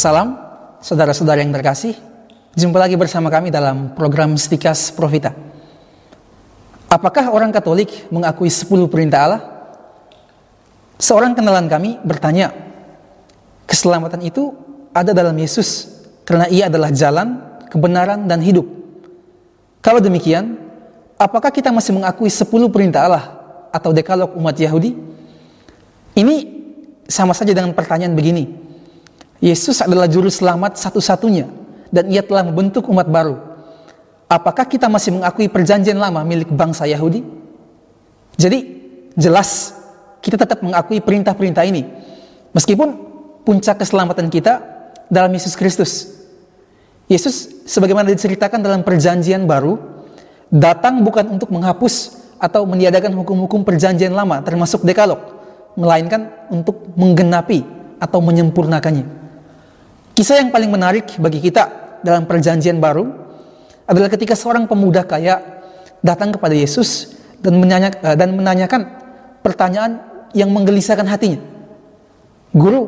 Salam, saudara-saudara yang terkasih. Jumpa lagi bersama kami dalam program Stikas Profita. Apakah orang Katolik mengakui 10 perintah Allah? Seorang kenalan kami bertanya, keselamatan itu ada dalam Yesus karena ia adalah jalan, kebenaran, dan hidup. Kalau demikian, apakah kita masih mengakui 10 perintah Allah atau dekalog umat Yahudi? Ini sama saja dengan pertanyaan begini. Yesus adalah juru selamat satu-satunya dan ia telah membentuk umat baru. Apakah kita masih mengakui perjanjian lama milik bangsa Yahudi? Jadi jelas kita tetap mengakui perintah-perintah ini. Meskipun puncak keselamatan kita dalam Yesus Kristus. Yesus sebagaimana diceritakan dalam perjanjian baru datang bukan untuk menghapus atau meniadakan hukum-hukum perjanjian lama termasuk dekalog, melainkan untuk menggenapi atau menyempurnakannya. Kisah yang paling menarik bagi kita dalam perjanjian baru adalah ketika seorang pemuda kaya datang kepada Yesus dan, menanyakan, eh, dan menanyakan pertanyaan yang menggelisahkan hatinya. Guru,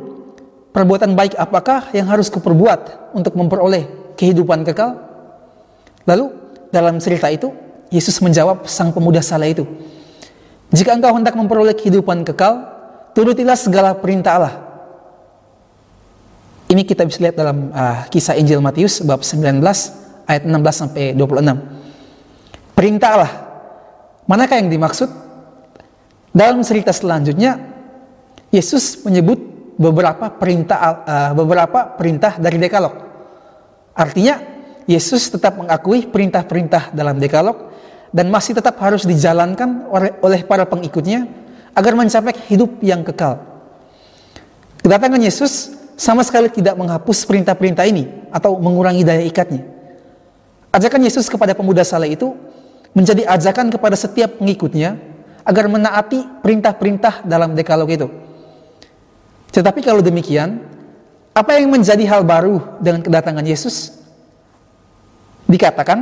perbuatan baik apakah yang harus kuperbuat untuk memperoleh kehidupan kekal? Lalu dalam cerita itu, Yesus menjawab sang pemuda salah itu. Jika engkau hendak memperoleh kehidupan kekal, turutilah segala perintah Allah ini kita bisa lihat dalam uh, kisah Injil Matius bab 19 ayat 16 sampai 26. Perintah Allah. Manakah yang dimaksud? Dalam cerita selanjutnya Yesus menyebut beberapa perintah uh, beberapa perintah dari Dekalog. Artinya Yesus tetap mengakui perintah-perintah dalam Dekalog dan masih tetap harus dijalankan oleh para pengikutnya agar mencapai hidup yang kekal. Kedatangan Yesus sama sekali tidak menghapus perintah-perintah ini atau mengurangi daya ikatnya. Ajakan Yesus kepada pemuda saleh itu menjadi ajakan kepada setiap pengikutnya agar menaati perintah-perintah dalam dekalog itu. Tetapi kalau demikian, apa yang menjadi hal baru dengan kedatangan Yesus? Dikatakan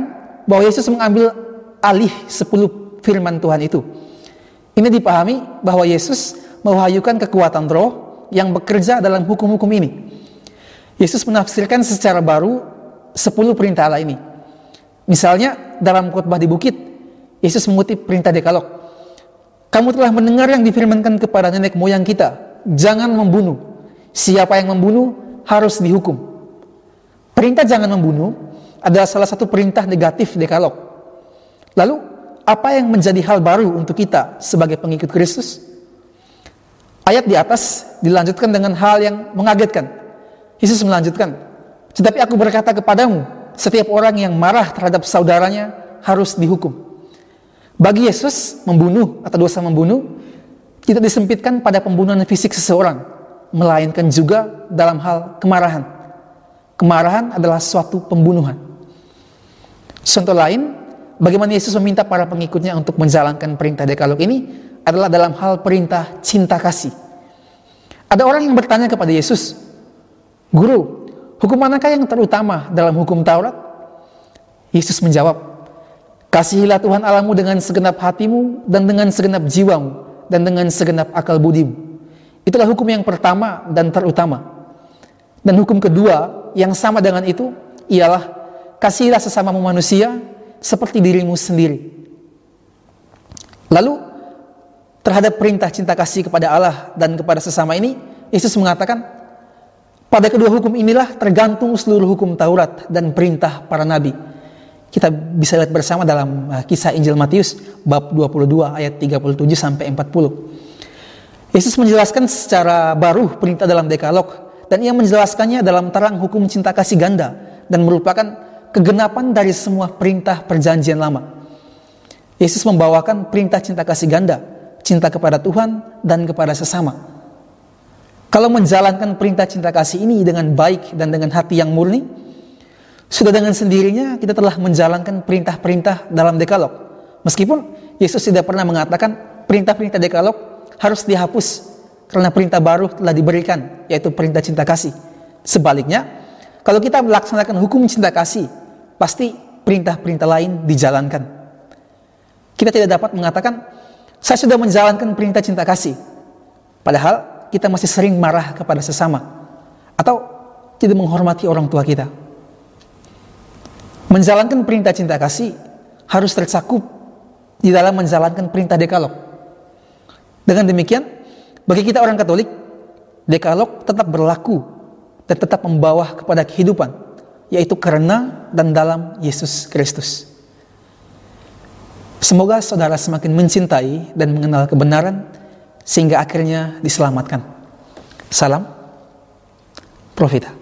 bahwa Yesus mengambil alih sepuluh firman Tuhan itu. Ini dipahami bahwa Yesus mewahyukan kekuatan roh yang bekerja dalam hukum-hukum ini. Yesus menafsirkan secara baru sepuluh perintah Allah ini. Misalnya dalam khotbah di bukit, Yesus mengutip perintah dekalog. Kamu telah mendengar yang difirmankan kepada nenek moyang kita, jangan membunuh. Siapa yang membunuh harus dihukum. Perintah jangan membunuh adalah salah satu perintah negatif dekalog. Lalu, apa yang menjadi hal baru untuk kita sebagai pengikut Kristus? Ayat di atas dilanjutkan dengan hal yang mengagetkan. Yesus melanjutkan, "Tetapi aku berkata kepadamu, setiap orang yang marah terhadap saudaranya harus dihukum." Bagi Yesus, membunuh atau dosa membunuh tidak disempitkan pada pembunuhan fisik seseorang, melainkan juga dalam hal kemarahan. Kemarahan adalah suatu pembunuhan. Contoh lain, bagaimana Yesus meminta para pengikutnya untuk menjalankan perintah dekalog ini adalah dalam hal perintah cinta kasih. Ada orang yang bertanya kepada Yesus, Guru, hukum manakah yang terutama dalam hukum Taurat? Yesus menjawab, Kasihilah Tuhan Allahmu dengan segenap hatimu dan dengan segenap jiwamu dan dengan segenap akal budimu. Itulah hukum yang pertama dan terutama. Dan hukum kedua yang sama dengan itu ialah kasihilah sesamamu manusia seperti dirimu sendiri. Lalu terhadap perintah cinta kasih kepada Allah dan kepada sesama ini, Yesus mengatakan, pada kedua hukum inilah tergantung seluruh hukum Taurat dan perintah para nabi. Kita bisa lihat bersama dalam uh, kisah Injil Matius bab 22 ayat 37 sampai 40. Yesus menjelaskan secara baru perintah dalam dekalog dan ia menjelaskannya dalam terang hukum cinta kasih ganda dan merupakan kegenapan dari semua perintah perjanjian lama. Yesus membawakan perintah cinta kasih ganda cinta kepada Tuhan dan kepada sesama. Kalau menjalankan perintah cinta kasih ini dengan baik dan dengan hati yang murni, sudah dengan sendirinya kita telah menjalankan perintah-perintah dalam dekalog. Meskipun Yesus tidak pernah mengatakan perintah-perintah dekalog harus dihapus karena perintah baru telah diberikan, yaitu perintah cinta kasih. Sebaliknya, kalau kita melaksanakan hukum cinta kasih, pasti perintah-perintah lain dijalankan. Kita tidak dapat mengatakan saya sudah menjalankan perintah cinta kasih. Padahal kita masih sering marah kepada sesama. Atau tidak menghormati orang tua kita. Menjalankan perintah cinta kasih harus tercakup di dalam menjalankan perintah dekalog. Dengan demikian, bagi kita orang Katolik, dekalog tetap berlaku dan tetap membawa kepada kehidupan, yaitu karena dan dalam Yesus Kristus. Semoga saudara semakin mencintai dan mengenal kebenaran sehingga akhirnya diselamatkan. Salam, Profita.